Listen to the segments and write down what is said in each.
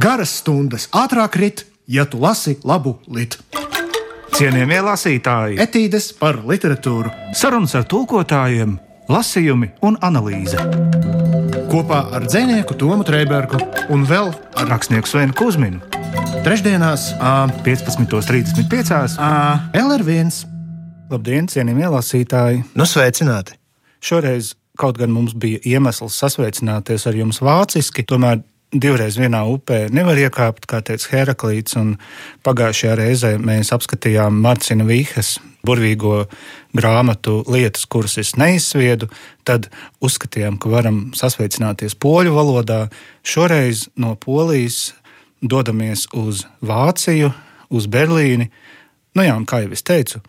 Garas stundas ātrāk rit, ja tu lasi labu litu. Cienījamie lasītāji, Etīdes par literatūru sarunas ar tulkotājiem, lasījumi un analīze. kopā ar dzinieku Tomu Trēbergu un vēl Ar rakstnieku Svenu Kusminu trešdienās ā, 15.35. ā, LR1. Labdien, cienījamie lasītāji! Nu, sveicināti! Šoreiz kaut gan mums bija iemesls sasveicināties ar jums vāciski, tomēr divreiz vienā upē nevar iekāpt, kā teica Heraklīts. un Pagājušajā reizē mēs apskatījām Marcina Vīhes burvīgo grāmatu lietas, kuras es neizsviedu. Tad uzskatījām, ka varam sasveicināties poļu valodā. Šoreiz no Polijas dodamies uz Vāciju, uz Berlīni. Nu jā, kā jau es teicu,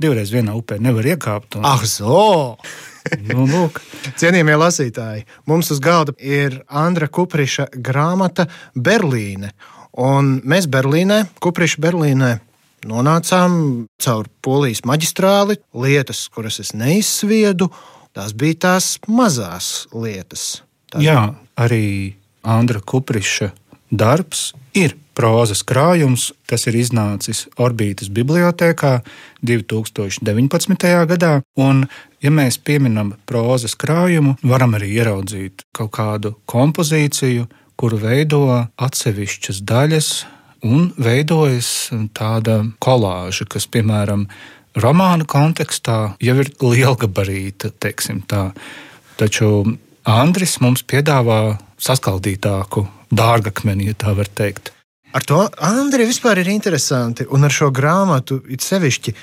divreiz vienā upē nevar iekāpt. Un, Ah, zo! nu, lūk, Cienījamie lasītāji, mums uz galda ir Andra Kupriša grāmata Berlīne. Un mēs Berlīnē, Kupriša Berlīnē, nonācām caur polijas maģistrāli. Lietas, kuras es neizsviedu, tās bija tās mazās lietas. Tās Jā, arī Andra Kupriša darbs ir prozas krājums. Tas ir iznācis Orbītas bibliotekā 2019. gadā. Un, ja mēs pieminam prozas krājumu, varam arī ieraudzīt kaut kādu kompozīciju, kuru veido atsevišķas daļas, un veidojas tāda kolāža, kas, piemēram, romāna kontekstā jau ir lielgabarīta, teiksim tā. Taču Andris mums piedāvā saskaldītāku dārgakmeni, ja tā var teikt. Ar to Andri vispār ir interesanti, un ar šo grāmatu it sevišķi,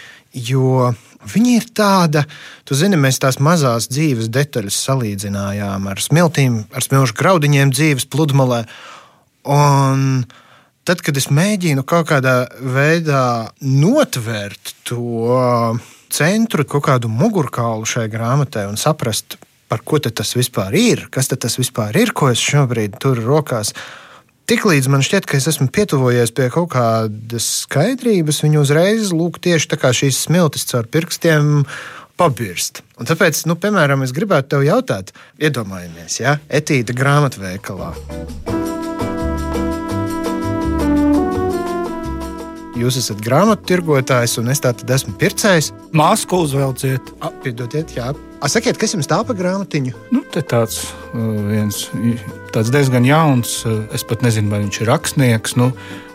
jo viņa ir tāda, tu zini, mēs tās mazās dzīves detaļas salīdzinājām ar smiltīm, ar smilšu graudiņiem dzīves pludmalē. Un tad, kad es mēģinu kaut kādā veidā notvērt to centru, kaut kādu mugurkaulu šai grāmatai un saprast, par ko tas vispār ir, kas tas vispār ir, ko es šobrīd turu rokās. Tiklīdz man šķiet, ka es esmu pietuvojies pie kaut kādas skaidrības, viņa uzreiz lūk, tieši tā kā šīs smiltis caur pirkstiem pabirst. Un tāpēc, nu, piemēram, es gribētu te jautāt, iedomājamies, ja etīda grāmatveikalā. Jūs esat grāmatu tirgotājs, un es tātad esmu pircējs. Māsku uzvelciet. Piedodiet, jā. A, sakiet, kas jums tā pa grāmatiņu? Nu, te tāds uh, viens tāds diezgan jauns, uh, es pat nezinu, vai viņš ir rakstnieks. Nu,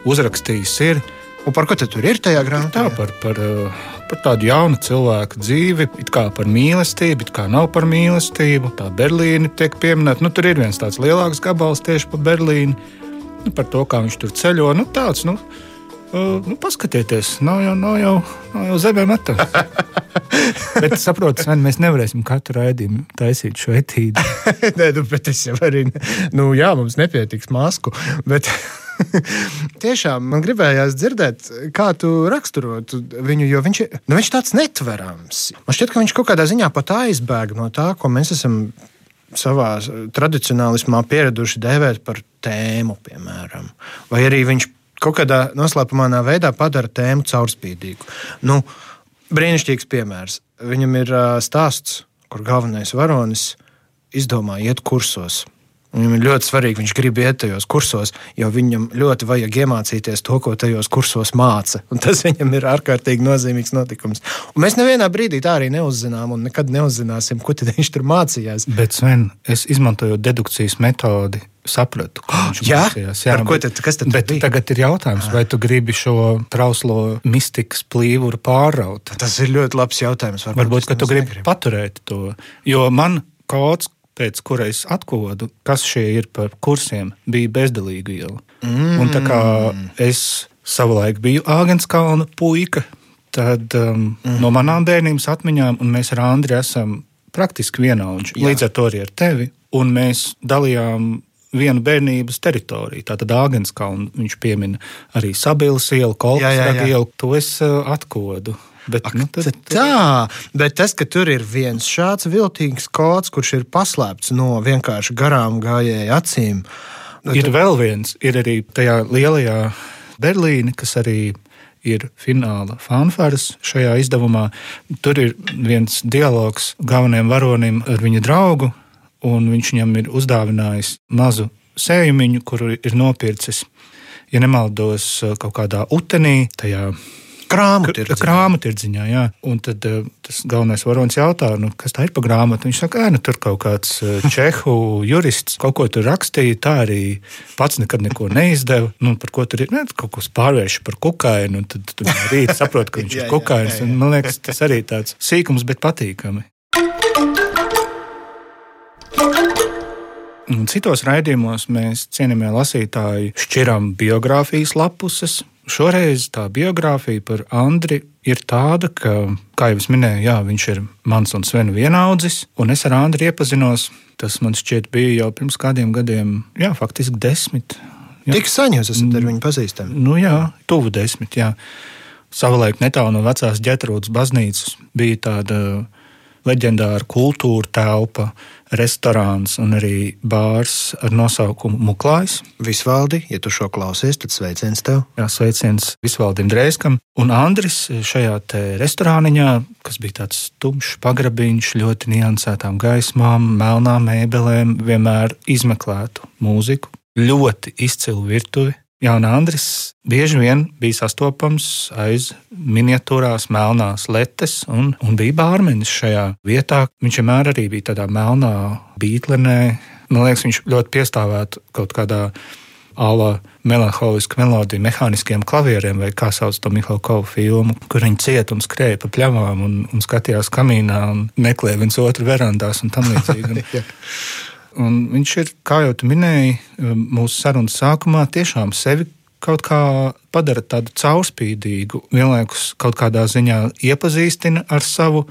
uzrakstījis ir Un par ko tur ir tajā grāmatā? tā par, par, uh, par tādu jaunu cilvēku dzīvi, it kā par mīlestību, it kā nav par mīlestību. Tā Berlīne tiek pieminēta. Nu, tur ir viens tāds lielāks gabals tieši par Berlīni, nu, par to, kā viņš tur ceļo. Nu, tāds, nu, uh, nu, paskatieties, nav jau, nav jau, nav jau zemē metams. Bet saprotiet, Sven, mēs nevarēsim katru raidījumu taisīt šo etīdu. Nē, nu, bet es jau arī. Nu, jā, mums nepietiks masku. Bet tiešām man gribējās dzirdēt, kā tu raksturotu viņu, jo viņš, nu, viņš tāds netverams. Man šķiet, ka viņš kaut kādā ziņā pat aizbēg no tā, ko mēs esam savā tradicionālismā pieraduši dēvēt par tēmu, piemēram. Vai arī viņš kaut kādā noslēpumainā veidā padara tēmu caurspīdīgu. Nu, brīnišķīgs piemērs. Viņam ir ā, stāsts, kur galvenais varonis izdomā iet kursos. Viņam ir ļoti svarīgi, viņš grib iet tajos kursos, jo viņam ļoti vajag iemācīties to, ko tajos kursos māca. Un tas viņam ir ārkārtīgi nozīmīgs notikums. Un mēs nevienā brīdī tā arī neuzzinām, un nekad neuzzināsim, ko viņš tur mācījās. Bet, Sven, es izmantoju dedukcijas metodi, sapratu, ko viņš mācījās. Par ko tad- kas tad Bet bija? tagad ir jautājums, vai tu gribi šo trauslo mistikas plīvuru pārraut? Tas ir ļoti labs jautājums. Varbūt, ka es tu gribi paturēt to. Jo man kods, pēc kura es atkodu, kas šie ir par kursiem, bija bezdalīga iela. Mm. Un tā kā es savulaik biju Āgenskalna puika, tad um, mm. no manām bērnības atmiņām, un mēs ar Andri esam praktiski vienaudži, Jā. līdz ar to arī ar tevi, un mēs dalījām vienu bērnības teritoriju. Tātad Āgenskalnu viņš piemina arī Sabilas ielu, Jā, jā, Kolkas jā. ielu, to es uh, atkodu. Bet, nu, tad, Tad Tā, bet tas, ka tur ir viens šāds viltīgs kods, kurš ir paslēpts no vienkārši garām gājēju acīm, nu, Ir vēl viens, ir arī tajā lielajā Berlīne, kas arī ir fināla fanfāras šajā izdevumā. Tur ir viens dialogs galvenajam varonim ar viņa draugu, un viņš viņam ir uzdāvinājis mazu sējumiņu, kuru ir nopircis, ja nemaldos, kaut kādā utenī, tajā Grāmatā grāmatā, jā. Un tad uh, tas galvenais varonis jautā, nu, kas tā ir par grāmatu. Viņš saka, ka nu, tur kaut kāds uh, čehu jurists kaut ko tur rakstīja, tā arī pats nekad neko neizdeva. Nu, par ko tur ir? Ne, kaut kas pārvērš par kukainu, un tad tu rīt saproti, ka viņš ir kukains. Man liekas, tas arī tāds sīkums, bet patīkami. Un citos raidījumos mēs cienījamie lasītāji šķiram biogrāfijas lapuses, Šoreiz tā biogrāfija par Andri ir tāda, ka, kā jau es minēju, jā, viņš ir mans un Svena vienaudzis, un es ar Andri iepazinos. Tas man šķiet bija jau pirms kādiem gadiem, jā, faktiski desmit. Jā. Tik sen jūs esat ar viņu pazīstami? Nu jā, tuvu desmit, jā. Savulaik netālu no vecās ģetrūdas baznīcas bija tāda leģendāra kultūra telpa, restorāns un arī bārs ar nosaukumu Muklājs. Visvaldi, ja tu šo klausies, tad sveiciens tev. Jā, sveiciens Visvaldim Dreiskam. Un Andris šajā restorāniņā, kas bija tāds tumšs pagrabiņš, ļoti niansētām gaismām, melnām mēbelēm, vienmēr izmeklētu mūziku. Ļoti izcilu virtuvi, Jā, un Andris bieži vien bija sastopams aiz miniatūrās melnās letes, un, un bija bārmenis šajā vietā. Viņš vienmēr arī bija tādā melnā bītlenē. Man liekas, viņš ļoti piestāvētu kaut kādā ala melanholiska melodija mehāniskiem klavieriem, vai kā sauc to Mihalkovu filmu, kur viņi cieta un skrēja pa pļavām un, un skatījās kamīnā un meklēja viens otru verandās un tam līdzīgi. Un viņš ir, kā jau te minēji, mūsu sarunas sākumā tiešām sevi kaut kā padara tādu caurspīdīgu, vienlaikus kaut kādā ziņā iepazīstina ar savu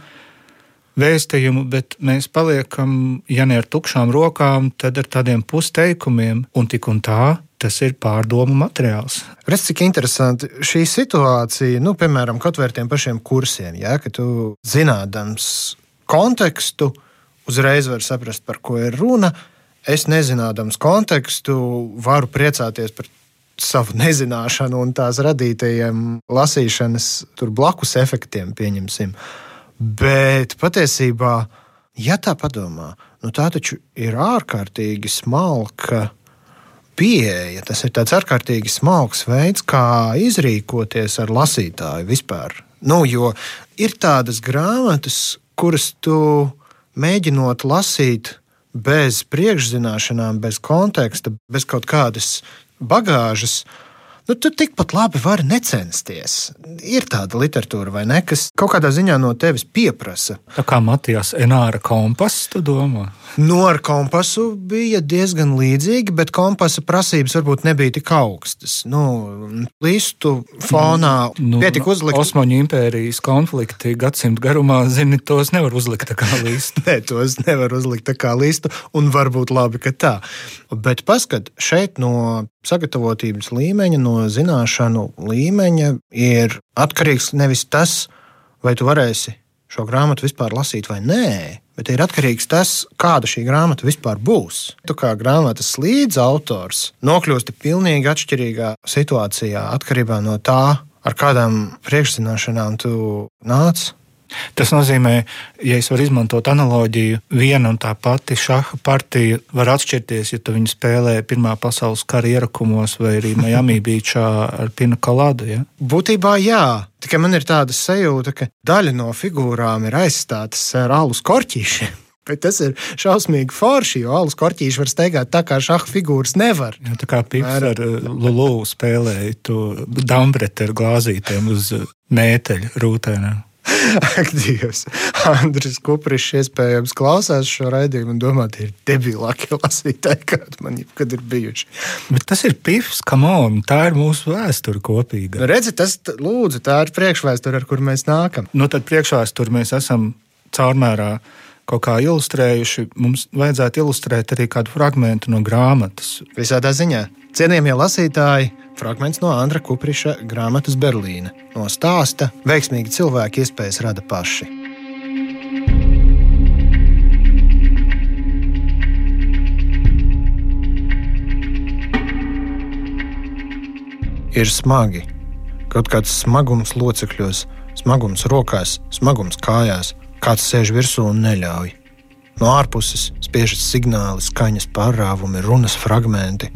vēstījumu, bet mēs paliekam, ja ne ar tukšām rokām, tad ar tādiem pusteikumiem, un tik un tā tas ir pārdomu materiāls. Redz, cik interesanti šī situācija, nu, piemēram, kaut vai ar tiem pašiem kursiem, ja, ka tu zinādams kontekstu, uzreiz var saprast, par ko ir runa. Es nezinādams kontekstu, varu priecāties par savu nezināšanu un tās radītajiem lasīšanas blakus efektiem, pieņemsim. Bet patiesībā, ja tā padomā, nu tā taču ir ārkārtīgi smalka pieeja. Tas ir tāds ārkārtīgi smalks veids, kā izrīkoties ar lasītāju vispār. Nu, jo ir tādas grāmatas, kuras tu mēģinot lasīt bez priekšzināšanām, bez konteksta, bez kaut kādas bagāžas, nu, tu tikpat labi vari necensties. Ir tāda literatūra, vai ne, kas kaut kādā ziņā no tevis pieprasa. Tā kā Matijas Enāra kompass, tu domā? Nu, ar kompasu bija diezgan līdzīgi, bet kompasa prasības varbūt nebija tik augstas. Nu, listu fonā nu, pietika nu, uzlikt. Osmaņu impērijas konflikti gadsimtu garumā, zini, tos nevar uzlikt tā kā listu. Nē, tos nevar uzlikt tā kā listu, un varbūt labi, ka tā. Bet paskat, šeit no sagatavotības līmeņa, no zināšanu līmeņa ir atkarīgs nevis tas, vai tu varēsi šo grāmatu vispār lasīt vai nē, bet ir atkarīgs tas, kāda šī grāmata vispār būs. Tu kā grāmatas līdz autors nokļūsti pilnīgi atšķirīgā situācijā atkarībā no tā, ar kādām priekšzināšanām tu nāc. Tas nozīmē, ja es varu izmantot analoģiju, viena un tā pati šaha partija var atšķirties, ja tu viņu spēlē Pirmā pasaules kara ierakumos vai arī Miami Beachā ar Pina Kalādu. Ja? Būtībā jā. Tikai man ir tāda sajūta, ka daļa no figūrām ir aizstātas ar alus korķīšiem. Bet tas ir šausmīgi forši, jo alus korķīši var steigāt tā, kā šāda figūras nevar. Jā, tā kā Pips ar uh, Lulu spēlēja to dambreti ar glāzītēm uz mēteļa rūtēm. Ak, Dievs! Andris Kuprišs iespējams klausās šo raidījumu un domā, tie ir debilākie lasītāji, kādi man jebkad ir bijuši. Bet tas ir pifs, kam on, tā ir mūsu vēsture kopīga. Nu, redzi, tas, lūdzu, tā ir priekšvēsture, ar kur mēs nākam. Nu, tad priekšvēsture mēs esam caurmērā kaut kā ilustrējuši. Mums vajadzētu ilustrēt arī kādu fragment no grāmatas. Visādā ziņā. Cienījamie lasītāji, fragments no Andra Kupriša grāmatas Berlīna. No stāsta veiksmīgi cilvēki iespējas rada paši. Ir smagi. Kaut kāds smagums locekļos, smagums rokās, smagums kājās, kāds sēž virsū un neļauj. No ārpuses spiežas signāli, skaņas pārrāvumi, runas fragmenti.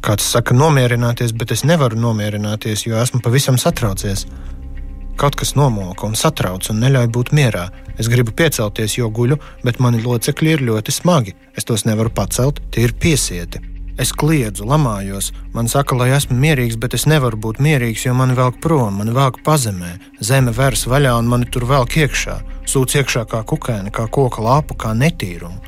Kāds saka, nomierināties, bet es nevaru nomierināties, jo esmu pavisam satraucies. Kaut kas nomoka un satrauc un neļauj būt mierā. Es gribu piecelties, jo guļu, bet mani locekļi ir ļoti smagi. Es tos nevaru pacelt, tie ir piesieti. Es kliedzu, lamājos. Man saka, lai esmu mierīgs, bet es nevaru būt mierīgs, jo mani velk prom, mani velk pazemē. Zeme vērs vaļā un mani tur velk iekšā. Sūc iekšā kā kukēni, kā koka lāpu, kā netīrumu.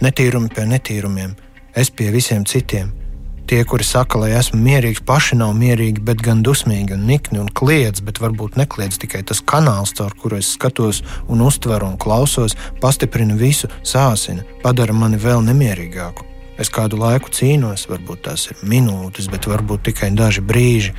Netīrumi pie netīrumiem, es pie visiem citiem. Tie, kuri saka, lai esmu mierīgs, paši nav mierīgi, bet gan dusmīgi un nikni un kliedz, bet varbūt nekliedz tikai tas kanāls, caur kuru es skatos un uztveru un klausos, pastiprina visu, sāsina, padara mani vēl nemierīgāku. Es kādu laiku cīnos, varbūt tās ir minūtes, bet varbūt tikai daži brīži.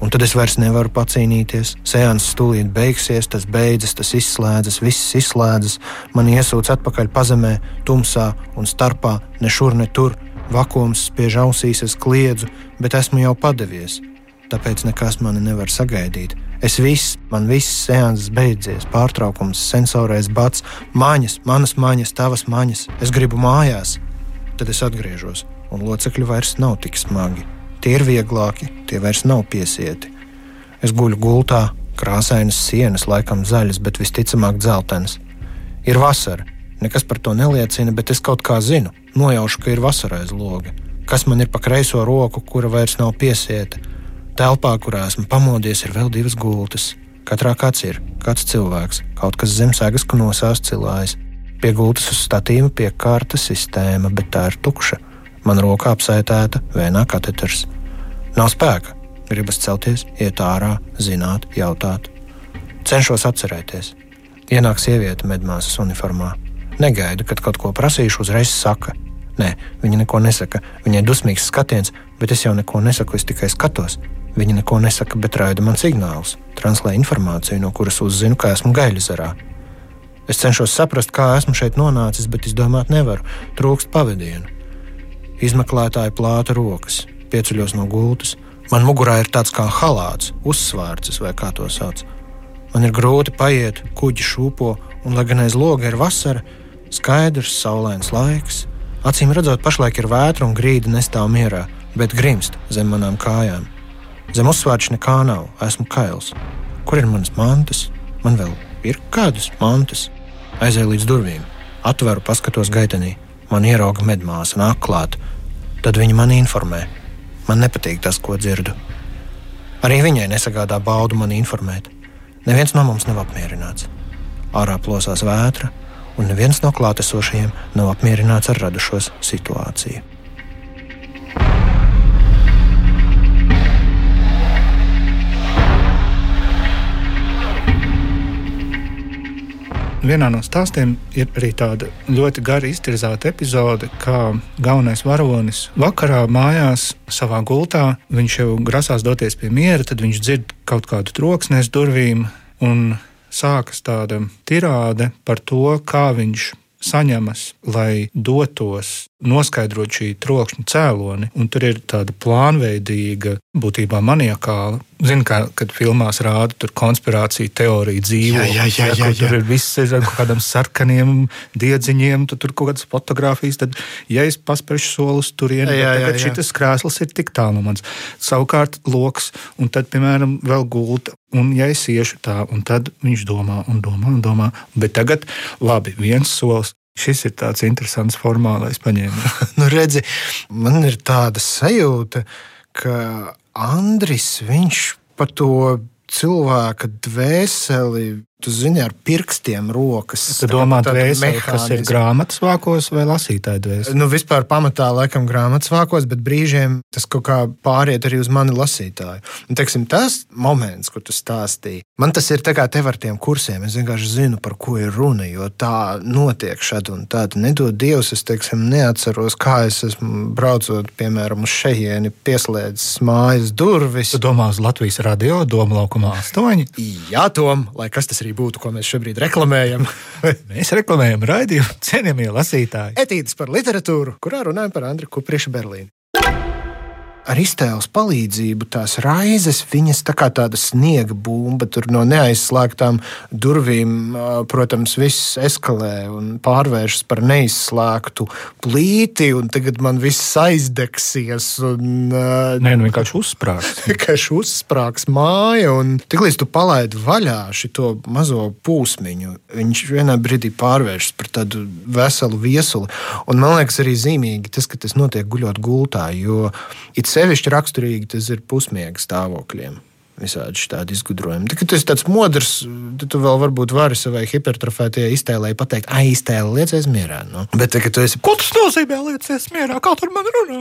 Un tad es vairs nevaru pacīnīties. Sēnes stūlīt beigsies, tas beidzas, tas izslēdzas, viss izslēdzas. Man iesūc atpakaļ pazemē, tumsā un starpā, ne šur, ne tur. Vakums spiež ausīs, es kliedzu, bet esmu jau padevies. Tāpēc nekas mani nevar sagaidīt. Es viss, man viss sēnes beidzies, pārtraukums, sensorais bats, maņas, manas maņas, tavas maņas. Es gribu mājās, tad es atgriežos, un locekļi vairs nav tik smagi. Tie ir vieglāki, tie vairs nav piesieti. Es guļu gultā, krāsainas sienas, laikam zaļas, bet visticamāk dzeltenas. Ir vasara, nekas par to neliecina, bet es kaut kā zinu, nojaušu, ka ir vasara aiz loga. Kas man ir pa kreiso roku, kura vairs nav piesieta? Telpā, kurā esmu pamodies, ir vēl divas gultas. Katrā kāds ir, kāds cilvēks, kaut kas zem sēgas, ko nosās cilājas. Pie gultas uz statīva piekārta sistēma, bet tā ir tukša. Man rokā apsētēta vēnā kateters. Nav spēka. Gribas celties, iet ārā, zināt, jautāt. Cenšos atcerēties. Ienāk sieviete medmāsas uniformā. Negaidu, kad kaut ko prasīšu, uzreiz saka. Nē, viņa neko nesaka. Viņai dusmīgs skatiens, bet es jau neko nesaku, es tikai skatos. Viņa neko nesaka, bet raida man signālus, translē informāciju, no kuras uzzinu, ka esmu gaļzarā. Es cenšos saprast, kā esmu šeit nonācis, bet izdomāt nevaru. Trūkst pavadienu. Izmeklētāji plāta rokas, pieceļos no gultas. Man mugurā ir tāds kā halāts, uzsvērts vai kā to sauc. Man ir grūti paiet, kuģi šūpo, un, lai gan aiz loga ir vasara, skaidrs, saulains laiks. Acīm redzot, pašlaik ir vētra un grīda nestāv mierā, bet grimst zem manām kājām. Zem uzsvērts nekā nav, esmu kails. Kur ir manas mantas? Man vēl ir kādas mantas. Aizēju līdz durvīm, atveru, paskatos gaitenī. Man ierauga medmāsa, nāk klāt. Tad viņa man informē. Man nepatīk tas, ko dzirdu. Arī viņai nesagādā baudu man informēt. Neviens no mums nav apmierināts. Ārā plosās vētra, un neviens no klātesošajiem nav apmierināts ar radušos situāciju. Vienā no stāstiem ir arī tāda ļoti gara iztirzāta epizode, kā galvenais varonis vakarā mājās savā gultā. Viņš jau grasās doties pie miera, tad viņš dzird kaut kādu troksni aiz durvīm un sākas tāda tirāde par to, kā viņš saņemas, lai dotos noskaidrot šī trokšņa cēloni. Un tur ir tāda plānveidīga, būtībā maniakāla. Zinu, kā, kad filmās rāda tur konspirācija teorija dzīvo. Jā, jā, jā, jā, jā. Tur ir viss ar kaut kādiem sarkaniem diedziņiem, tu tur kaut kādas fotogrāfijas. Tad, ja es paspēršu solis turieni, tad šis krēsls ir tik tālu no manis. Savukārt loks, un tad, piemēram, vēl gulta. Un, ja es iešu tā, un tad viņš domā un domā un domā, bet tagad, labi, viens solis, Šis ir tāds interesants formālais paņēmiens. nu, redzi, man ir tāda sajūta, ka Andris par to cilvēka dvēseli Tu zini, ar pirkstiem rokas. Tu domā, dvēseli, kas ir grāmatas vākos vai lasītāju dvēseli? Nu, vispār pamatā laikam grāmatas vākos, bet brīžiem tas kaut kā pāriet arī uz mani lasītāju. Un, teiksim, tas moments, kur tu stāstīji, man tas ir tā kā tev ar tiem kursiem. Es vienkārši zinu, par ko ir runa, jo tā notiek šad un tā. Nedod Dievs, es teiksim, neatceros, kā es esmu braucot, piemēram, uz šejieni, pieslēdzis mājas durvis. Tu domā uz Latvijas radio, Doma laukumā 8? Jā, Tom, lai kas tas ir arī būtu, ko mēs šobrīd reklamējam. mēs reklamējam raidījumu cienījamie lasītāji. Etīdes par literatūru, kurā runājam par Andriu Kuprišu Berlīnu. Ar iztēles palīdzību tās raizes, viņas tā kā tāda sniega bumba, tur no neaizslēgtām durvīm, protams, viss eskalē un pārvēršas par neizslēgtu plīti, un tagad man viss aizdegsies. Un, Nē, nu vienkārši uzsprāgs. vienkārši uzsprāgs māja, un tiklīdz tu palaidi vaļā šo mazo pūsmiņu, viņš vienā brīdī pārvēršas par tādu veselu viesuli. Un man liekas, arī zīmīgi tas, ka tas notiek guļot gultā, jo it sevišķi raksturīgi tas ir pusmiega stāvokļiem. Visādi tādi izgudrojumi. Tad, kad tu esi tāds modrs, tad tu vēl varbūt vari savai hipertrofētajai iztēlei pateikt, ah, iztēle liecies mierā. Nu. Bet, kad tu esi. Ko tas nozīmē, liecies mierā? Kā tur man runā?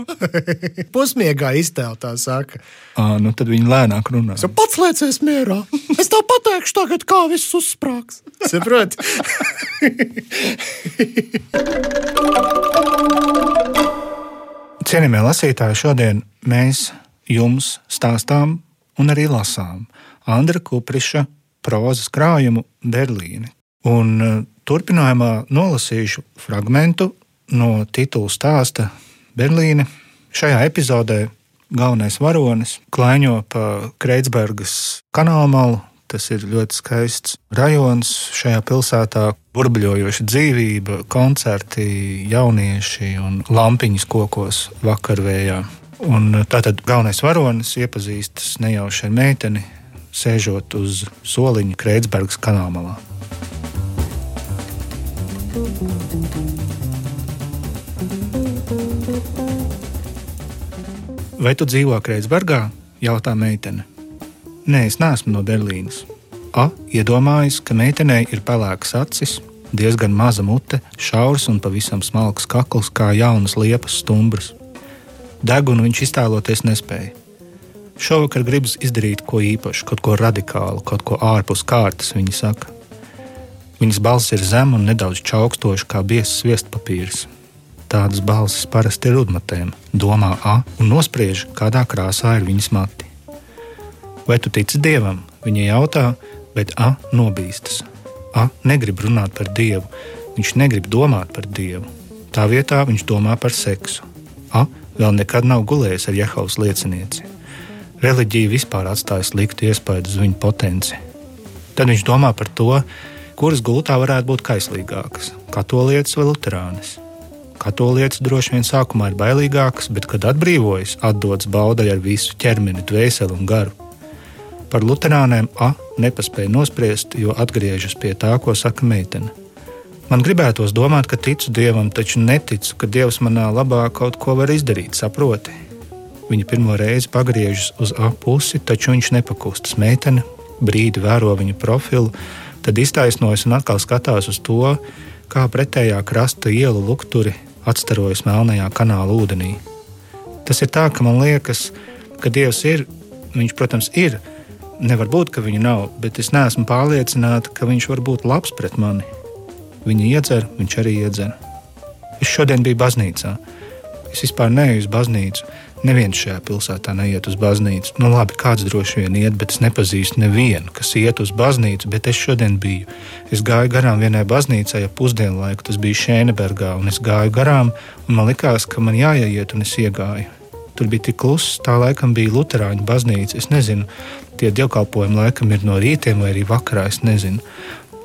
Pusmiegā iztēle tā saka. À, nu tad viņi lēnāk runā. Es pats liecies mierā. Es tev pateikšu, tagad, kā viss uzsprāgs. Saproti? Cienījamie lasītāji, šodien mēs jums stāstām un arī lasām Andra Kupriša prozas krājumu Berlīni. Un e, turpinājumā nolasīšu fragment no titula stāsta Berlīne. Šajā epizodē galvenais varonis klaiņo pa Kreitsbergas kanāla malu Tas ir ļoti skaists rajons šajā pilsētā. Burbuļojoša dzīvība, koncerti, jaunieši un lampiņas kokos vakarvējā. Un tātad galvenais varonis iepazīstas nejauši ar meiteni, sēžot uz soliņa Kreitsbergas kanālā. Vai tu dzīvo Kreitsbergā? jautā meitene. Nē, es neesmu no Berlīnas. A iedomājas, ka meitenei ir pelēkas acis, diezgan maza mute, šaurs un pavisam smalks kakls, kā jaunas liepas stumbras. Degunu viņš iztēloties nespēja. Šovakar gribas izdarīt ko īpašu, kaut ko radikālu, kaut ko ārpus kārtas, viņa saka. Viņas balss ir zema un nedaudz čaukstoša, kā biezs sviestpapīrs. Tādas balsis parasti ir rudmatēm, domā A un nospriež, kādā krāsā ir viņas mati. Vai tu tici dievam? Viņa jautā, bet A nobīstas. A negrib runāt par dievu, viņš negrib domāt par dievu. Tā vietā viņš domā par seksu. A vēl nekad nav gulējis ar Jehovas liecinieci. Reliģija vispār atstāja sliktu iespaidu uz viņa potenci. Tad viņš domā par to, kuras gultā varētu būt kaislīgākas - katolietis vai luterānis. Katolietis droši vien sākumā ir bailīgāks, bet, kad atbrīvojas, atdodas baudai ar visu ķermeni, dvēseli un garu. Par luterāniem A nepaspēja nospriest, jo atgriežas pie tā, ko saka meitene. Man gribētos domāt, ka ticu dievam, taču neticu, ka dievs manā labā kaut ko var izdarīt, saproti. Viņa pirmo reizi pagriežas uz A pusi, taču viņš nepakustas. Meitene brīdi vēro viņa profilu, tad iztaisnojas un atkal skatās uz to, kā pretējā krasta ielu lukturi atstarojas melnajā kanāla ūdenī. Tas ir tā, ka man liekas, ka Dievs ir, viņš, protams, ir, Nevar būt, ka viņa nav, bet es neesmu pārliecināta, ka viņš var būt labs pret mani. Viņa iedzer, viņš arī iedzer. Es šodien biju baznīcā. Es vispār neju uz baznīcu. Neviens šajā pilsētā neiet uz baznīcu. Nu, labi, kāds droši vien iet, bet es nepazīstu nevienu, kas iet uz baznīcu. Bet es šodien biju. Es gāju garām vienai baznīcai ap pusdienu laiku. Tas bija Šēnebergā, es gāju garām, un man likās, ka man jāiet, un es iegāju. Tur bija tik kluss, tā laikam bija Lutāņu baznīca. Es nezinu, tie dievkalpojumi laikam ir no rītiem vai arī vakarā, es nezinu.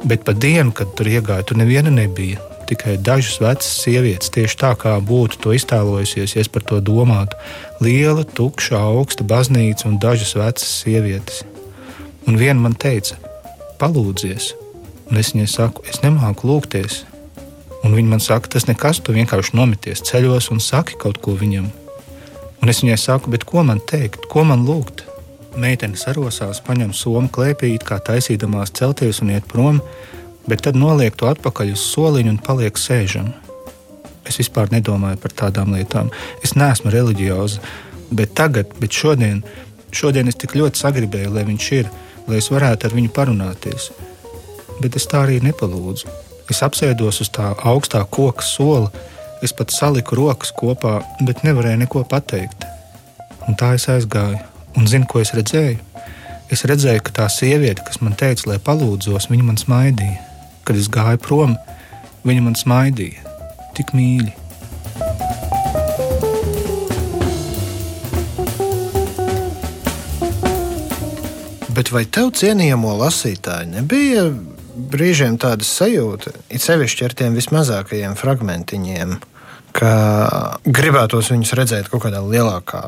Bet pa dienu, kad tur iegāju, tur neviena nebija. Tikai dažas vecas sievietes, tieši tā kā būtu to iztēlojusies, ja es par to domātu. Liela, tukša, augsta baznīca un dažas vecas sievietes. Un viena man teica, palūdzies, un es viņai saku, es nemāku lūgties. Un viņa man saka, tas nekas, tu vienkārši nomities ceļos un saki kaut ko viņam. Un es viņai saku, bet ko man teikt, ko man lūgt? Meitene sarosās, paņem somu klēpī, kā taisīdamās celties un iet prom, bet tad noliek to atpakaļ uz soliņa un paliek sēžam. Es vispār nedomāju par tādām lietām. Es neesmu reliģioza, bet tagad, bet šodien, šodien es tik ļoti sagribēju, lai viņš ir, lai es varētu ar viņu parunāties. Bet es tā arī nepalūdzu. Es apsēdos uz tā augstā koka sola, es pat saliku rokas kopā, bet nevarēju neko pateikt. Un tā es aizgāju un zinu, ko es redzēju. Es redzēju, ka tā sieviete, kas man teica, lai palūdzos, viņa man smaidīja. Kad es gāju prom, viņa man smaidīja. Tik mīļi. Bet vai tev, cienījamo lasītāji, nebija brīžiem tāda sajūta, it sevišķi ar tiem vismazākajiem fragmentiņiem, ka gribētos viņus redzēt kaut kādā lielākā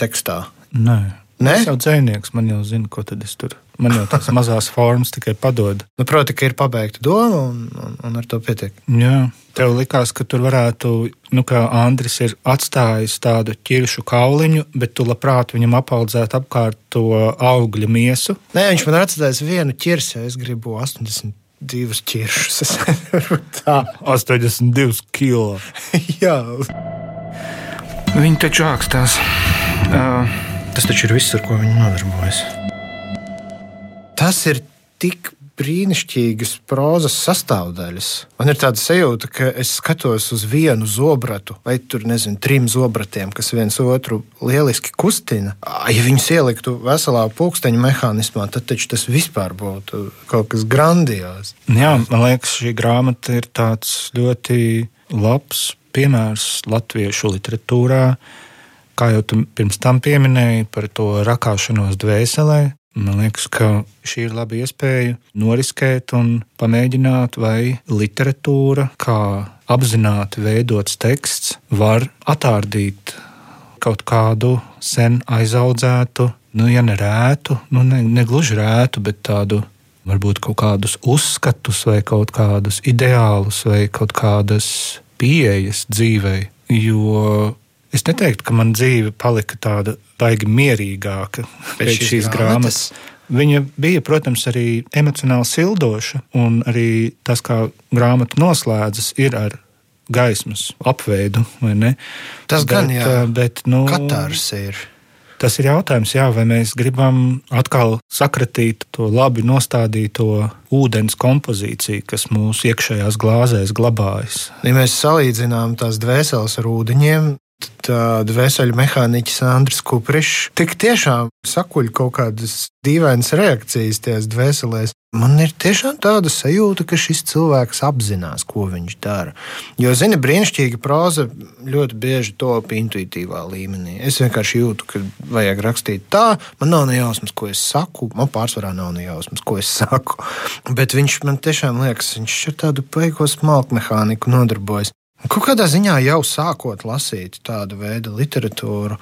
tekstā? Nē, Ne? Es jau dzinieks, man jau zina, ko tad es tur. Man jau tās mazās formas tikai padod. Nu, proti, ka ir pabeigta doma un, un, un ar to pietiek. Jā, tev likās, ka tur varētu, nu, kā Andris ir atstājis tādu ķiršu kauliņu, bet tu labprāt viņam apaudzētu apkārt to augļu miesu. Nē, viņš man atstājis vienu ķirsi, es gribu 80 divus ķiršus. Es nevaru tā. 82 kilo. Jā, Viņi taču ākstās. Uh, tas taču ir viss, ar ko viņi nodarbojas. Tas ir tik brīnišķīgas prozas sastāvdaļas. Man ir tāda sajūta, ka es skatos uz vienu zobratu, vai tur nezinu, trim zobratiem, kas viens otru lieliski kustina. Ja viņus ieliktu veselā pulksteņa mehānismā, tad taču tas vispār būtu kaut kas grandios. Jā, man liekas, šī grāmata ir tāds ļoti labs piemērs latviešu literatūrā. Kā jau tu pirms tam pieminēji par to rakāšanos dvēselē, man liekas, ka šī ir laba iespēja noriskēt un pamēģināt, vai literatūra, kā apzināti veidots teksts, var attārdīt kaut kādu sen aizaudzētu, nu, ja ne rētu, nu, ne, ne gluži rētu, bet tādu varbūt kaut kādus uzskatus, vai kaut kādus ideālus, vai kaut kādas pieejas dzīvei. Jo es neteiktu, ka man dzīve palika tāda baigi mierīgāka pēc šīs šīs grāmatas? grāmatas. Viņa bija, protams, arī emocionāli sildoša, un arī tas, kā grāmata noslēdzas, ir ar gaismas apveidu. Tas gan, Bet, jā. eh, Bet, nu, Katārs ir. Tas ir jautājums, jā, vai mēs gribam atkal sakratīt to labi nostādīto ūdens kompozīciju, kas mūsu iekšējās glāzēs glabājas. Ja mēs salīdzinām tās dvēseles ar ūdeņiem, dvēseli mehāniķis Andris Kuprišs tik tiešām sakuļ kaut kādas dīvainas reakcijas tajās dvēselēs. Man ir tiešām tāda sajūta, ka šis cilvēks apzinās, ko viņš dara. Jo, zini, brīnišķīga próza ļoti bieži top intuitīvā līmenī. Es vienkārši jūtu, ka vajag rakstīt tā, man nav ne jausmas, ko es saku. Man pārsvarā nav ne jausmas, ko es saku. Bet viņš man tiešām liekas, viņš ar tādu paigo smalku mehāniku nodarbojas. Kaut kādā ziņā jau sākot lasīt tādu veidu literatūru,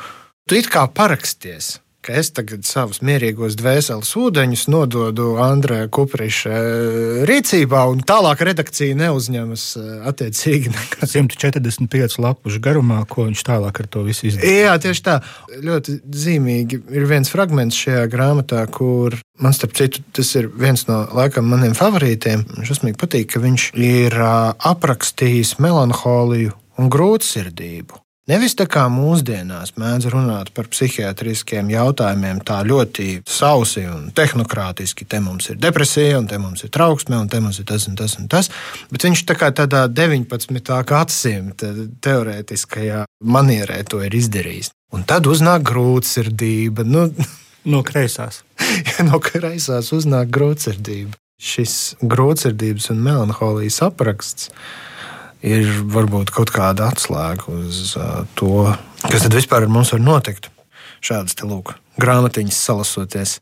tu it kā paraksties. Ka es tagad savus mierīgos dvēseles ūdeņus nododu Andrejai Kuprišai rīcībā, un tālāk redakcija neuzņemas eh, attiecīgi nekā 145 lapušu garumā, ko viņš tālāk ar to visu izdarīja. Jā, tieši tā. Ļoti zīmīgi ir viens fragments šajā grāmatā, kur man, starp citu, tas ir viens no laikam maniem favorītiem. Man šausmīgi patīk, ka viņš ir aprakstījis melanholiju un grūtsirdību. Nevis tā kā mūsdienās mēdz runāt par psihiatriskiem jautājumiem, tā ļoti sausi un tehnokrātiski. Te mums ir depresija, un te mums ir trauksme, un te mums ir tas un tas un tas. Bet viņš tā kā tādā 19. gadsimta teorētiskajā manierē to ir izdarījis. Un tad uznāk grūtsirdība. Nu, No kreisās. ja no kreisās uznāk grūtsirdība. Šis grūtsirdības un melanholijas apraksts ir varbūt kaut kāda atslēga uz uh, to, kas tad vispār ar mums var notikt. Šādas te lūk, grāmatiņas salasoties.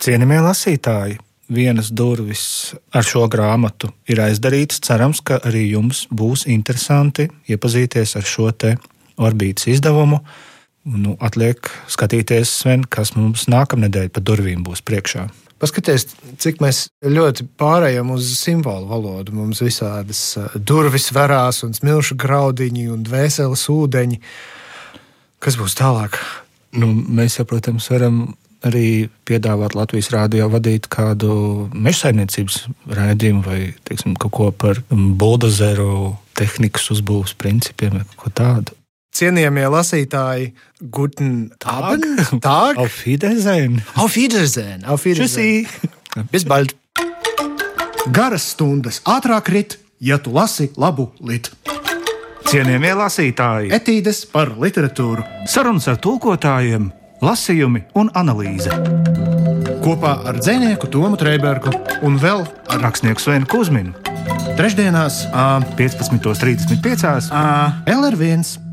Cienījamie lasītāji, vienas durvis ar šo grāmatu ir aizdarītas. Cerams, ka arī jums būs interesanti iepazīties ar šo te orbītas izdevumu. Nu, atliek skatīties, Sven, kas mums nākamnedēļ pa durvīm būs priekšā. Paskaties, cik mēs ļoti pārējām uz simbolu valodu. Mums visādas uh, durvis verās, un smilšu graudiņi un dvēseles ūdeņi. Kas būs tālāk? Nu, mēs jau, protams, varam arī piedāvāt Latvijas rādio vadīt kādu meža saimniecības raidījumu vai teiksim, kaut ko par buldozeru tehnikas uzbūves principiem vai ko tādu. Cienījamie lasītāji, Guten Abend, Tag, Auf Wiedersehen! Auf Wiedersehen, auf Wiedersehen. Tschüssi! Bis bald! Garas stundas ātrāk rit, ja tu lasi labu litu. Cienījamie lasītāji! Etīdes par literatūru Sarunas ar tulkotājiem, lasījumi un analīze. kopā ar dzinieku Tomu Trēbergu un vēl Ar rakstnieku Svenu Kusminu trešdienās ā, 15.35. ā, LR1